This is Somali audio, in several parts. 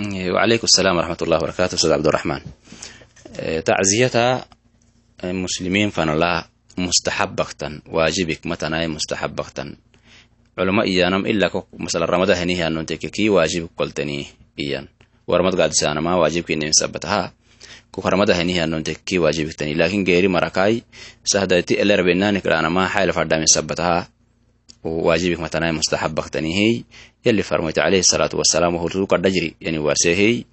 Mm, eh, wacalaykum asalaam waraxmat ullah barakaatu ustaad cabdiraxmaan eh, tacziyata eh, muslimiin fanola mustaxabaktan waajibik matanai mustaxabaktan culuma iyanam ilaa masala ramada henihianontekeki waajib kolteni iyan. Warmad gaadisanama waajibkinimisabbataha kukarmada henihianontekeki waajibiktan laakiin geeri marakai sahdayti elerbenanikranama xayl fadhamisabbataha waajibik matanai mustaxabak tanihey yali farmoyte alayhi salaatu wasalaam hortuu kadha yani wasehey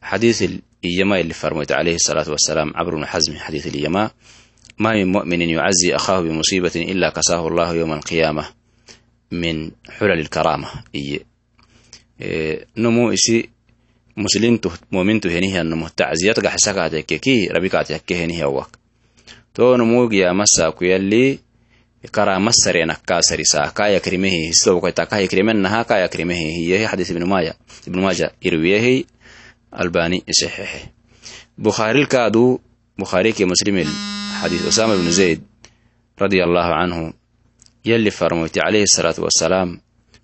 xadiis iyama yali farmoyte alayhi salaatu wasalaam cabr bnu xazmi xadiis iyama ma min mu'minin yucazi akhaahu bimusiibatin ila kasaahu allahu yowma alqiyaama min xulali lkaraama iye. Nomu isi muslintu mumintu henihianomo tacziyatgaxisakaate keki rabikaate hakke to nomu karama sarena kasarisa kaya krimehihi sidowkaita kaya krimenaha kaya krimehihi yehi xadiis ibnumaya ibnumaja irwiyehi albani saxiixe bukharilkaadu bukhariki muslimil xadiis usama ibnu zayd radia allahu canhu yali farmoyti calayhi asalaatu wasalaam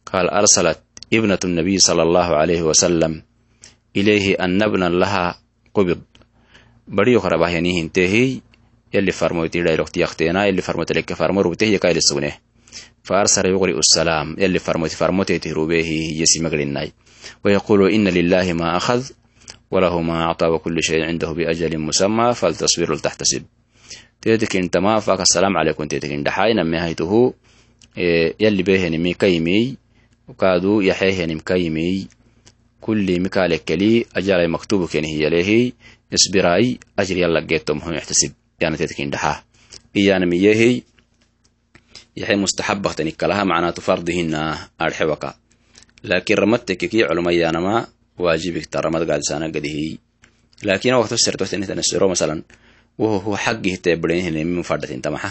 qaal arsalat ibnatu nabiy sala allahu calayhi wasalam ilayhi annabnan laha qubid. Bariyo karabahyanihinteehiy يلي فرموتي دايلوكتي اختينا يلي فرموتي لك فرمو ربته يكايل السونه فأرسل يغري السلام يلي فرموتي فرموتي تروبه يسي مغلناي ويقول إن لله ما أخذ وله ما أعطى وكل شيء عنده بأجل مسمى فالتصوير لتحتسب. تيتك انت ما فاك السلام عليكم تيتك انت ما هيته إيه، يلي به نمي كيمي وكادو يحيه نم كيمي. كل مكالك لي أجل مكتوبك يعني هي ليه اصبراي أجري الله جيتهم هم يحتسب. yaana teedka indhaxaa iyana mustaxabahtani kalaha macnaatu fardihina arxewaka laakiin ramadteke kii waajibigta ramad gaadisaana gadihii laakiin waqta masalan woho huwa xaggihta badenihinemi fadhatintamaxa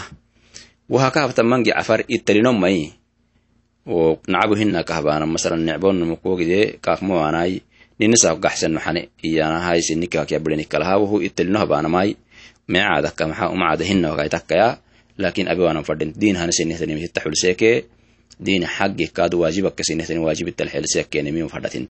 waha kahabta mangi cafar italinomai oo nacabuhina kahbaana masalan necbonumukuogide kaakmawaanaai ninisaako gaxsennoxane iyana haisini italinohabaanamai meecaadaka maxaa umacadahinokaitakkaya laakin abiwanan fadhin diinhana sinehtanimitaxulseeke diina xaggi kaad waajibakka sinehtan fadhatin.